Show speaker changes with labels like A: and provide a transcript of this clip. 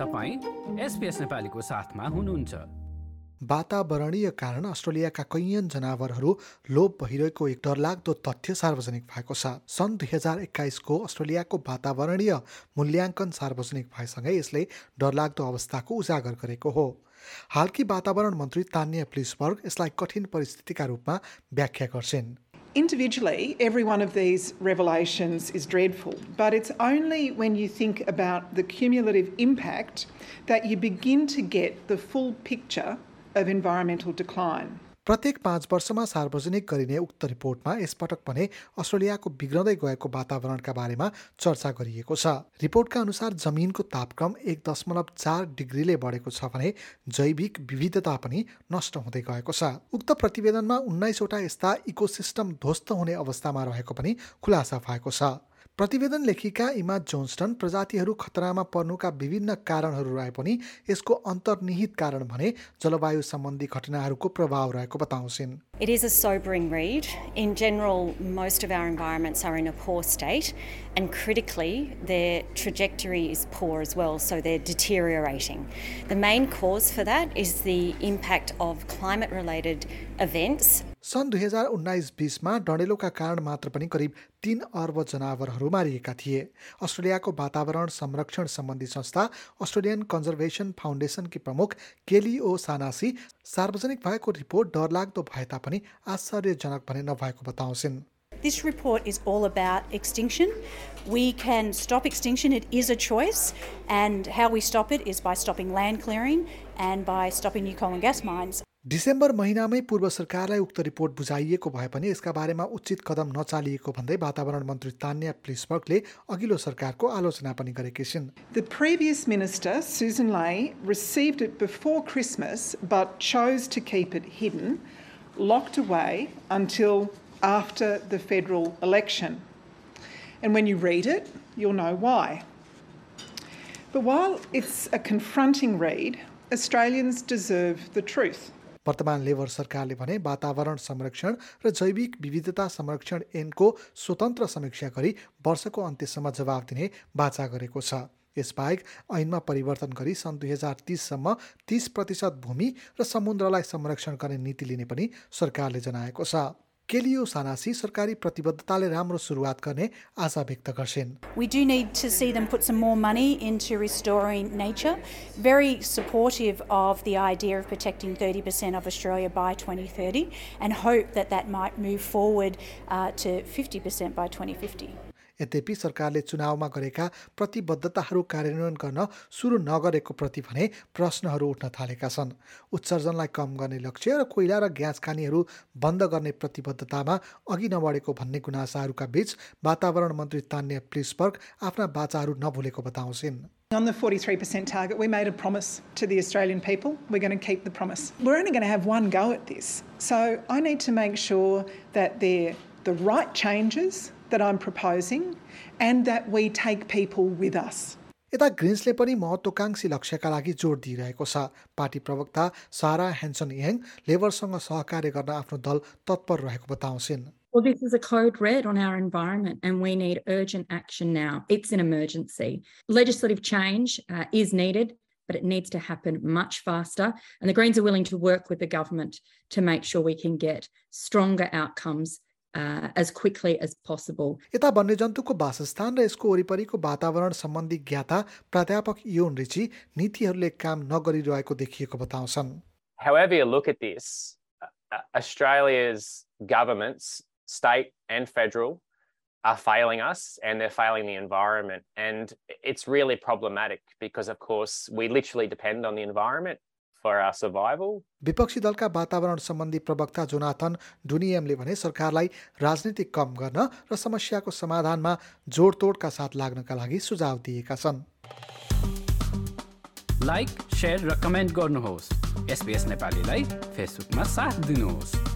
A: तपाईँ एसपिएस नेपालीको साथमा हुनुहुन्छ।
B: वातावरणीय कारण अस्ट्रेलियाका कैयन जनावरहरू लोप भइरहेको एक डरलाग्दो तथ्य सार्वजनिक भएको छ। सन् दुई हजार एक्काइसको अस्ट्रेलियाको वातावरणीय मूल्याङ्कन सार्वजनिक भएसँगै यसले डरलाग्दो अवस्थाको उजागर गरेको हो। हालकी वातावरण मन्त्री तान्य प्लिसबर्ग यसलाई कठिन परिस्थितिका रूपमा व्याख्या गर्छिन्।
C: Individually, every one of these revelations is dreadful, but it's only when you think about the cumulative impact that you begin to get the full picture of environmental decline.
B: प्रत्येक पाँच वर्षमा सार्वजनिक गरिने उक्त रिपोर्टमा यसपटक भने अस्ट्रेलियाको बिग्रदै गएको वातावरणका बारेमा चर्चा गरिएको छ। रिपोर्टका अनुसार जमिनको तापक्रम एक दशमलव चार डिग्रीले बढेको छ भने जैविक विविधता पनि नष्ट हुँदै गएको छ। उक्त प्रतिवेदनमा उन्नाइसवटा यस्ता इकोसिस्टम ध्वस्त हुने अवस्थामा रहेको पनि खुलासा भएको छ। प्रतिवेदन लेखिका इमा जोन्स्टन प्रजातिहरू खतरामा पर्नुका विभिन्न कारणहरू रहे पनि यसको अन्तर्निहित कारण भने जलवायु सम्बन्धी घटनाहरूको प्रभाव रहेको बताउँछिन्
D: It is a sobering read. In general, most of our environments are in a poor state, and critically, their trajectory is poor as well, so they're deteriorating. The main cause for that is the impact of climate related events
B: सन् दुई हजार उन्नाइस बिसमा डडेलोका कारण मात्र पनि करिब तीन अर्ब जनावरहरू मारिएका थिए अस्ट्रेलियाको वातावरण संरक्षण सम्बन्धी संस्था अस्ट्रेलियन कन्जर्भेसन फाउन्डेसनकी प्रमुख केली ओ सानासी सार्वजनिक भएको रिपोर्ट डरलाग्दो भए तापनि आश्चर्यजनक भने नभएको बताउँछिन्
E: This report is all about extinction. We can stop extinction, it is a choice, and how we stop it is by stopping land clearing and by stopping new coal and gas mines.
B: December महिनामै पूर्व सरकारलाई उक्त report बुझाइएको भए पनि यसका बारेमा उचित कदम नचालिएको भन्दै वातावरण मन्त्री तान्या प्लिसबर्गले अघिल्लो सरकारको आलोचना पनि गरेकी छिन्
C: The previous minister, Susan Ley, received it before Christmas but chose to keep it hidden, locked away until after the federal election. And when you read it, you'll know why. But while it's a confronting read, Australians deserve the truth.
B: वर्तमान labour सरकारले भने वातावरण संरक्षण र जैविक विविधता संरक्षण ऐनको स्वतन्त्र समीक्षा गरी वर्षको अन्त्यसम्म जवाब दिने बाचा गरेको छ। यसबाहेक ऐनमा परिवर्तन गरी सन् दुई हजार तिससम्म तिस प्रतिशत भूमि र समुद्रलाई संरक्षण गर्ने नीति लिने पनि सरकारले जनाएको छ। केलियो सानासी सरकारी प्रतिबद्धताले राम्रो सुरुवात गर्ने आशा व्यक्त गर्छिन्
E: We do need to see them put some more money into restoring nature. Very supportive of the idea of protecting 30% of Australia by 2030 and hope that that might move forward uh, to 50% by 2050.
B: यद्यपि सरकारले चुनावमा गरेका प्रतिबद्धताहरू कार्यान्वयन गर्न सुरु नगरेको प्रति भने प्रश्नहरू उठ्न थालेका छन् उत्सर्जनलाई कम गर्ने लक्ष्य र कोइला र ग्यास खानीहरू बन्द गर्ने प्रतिबद्धतामा अघि नबढेको भन्ने गुनासाहरूका बीच वातावरण मन्त्री तान्य प्लिसबर्ग आफ्ना बाचाहरू नभुलेको बताउँछिन्
C: On the 43% target, we made a promise to the Australian people. We're going to keep the promise. We're only going to have one go at this. So I need to make sure that they're the right changes that I'm proposing and that we take people with us.
B: यता ग्रिन्सले पनि महत्वाकांक्षी लक्ष्यका लागि जोड दिइरहेको छ party प्रवक्ता सारा Hansen याङ लेबरसँग सहकार्य गर्न आफ्नो दल तत्पर रहेको बताउँछिन्
F: Well, this is a code red on our environment, and we need urgent action now. It's an emergency. Legislative change uh, is needed, but it needs to happen much faster. And the Greens are willing to work with the government to make sure we can get stronger outcomes uh, as quickly as possible.
B: यता वन्यजन्तुको वासस्थान र यसको वरिपरिको वातावरण सम्बन्धी ज्ञाता प्राध्यापक योन Richie नीतिहरूले काम नगरिरहेको देखिएको बताउँछन्
G: however you look at this, uh, Australia's governments, state and federal, are failing us and they're failing the environment. And it's really problematic because, of course, we literally depend on the environment for our survival.
B: विपक्षी दलका वातावरण सम्बन्धी प्रवक्ता Jonathan डुनियमले भने सरकारलाई राजनीति कम गर्न र समस्याको समाधानमा जोडतोडका साथ लाग्नका लागि सुझाव दिएका छन्।
A: लाइक र कमेन्ट गर्नुहोस्। एसपिएस नेपालीलाई फेसबुकमा साथ दिनुहोस्।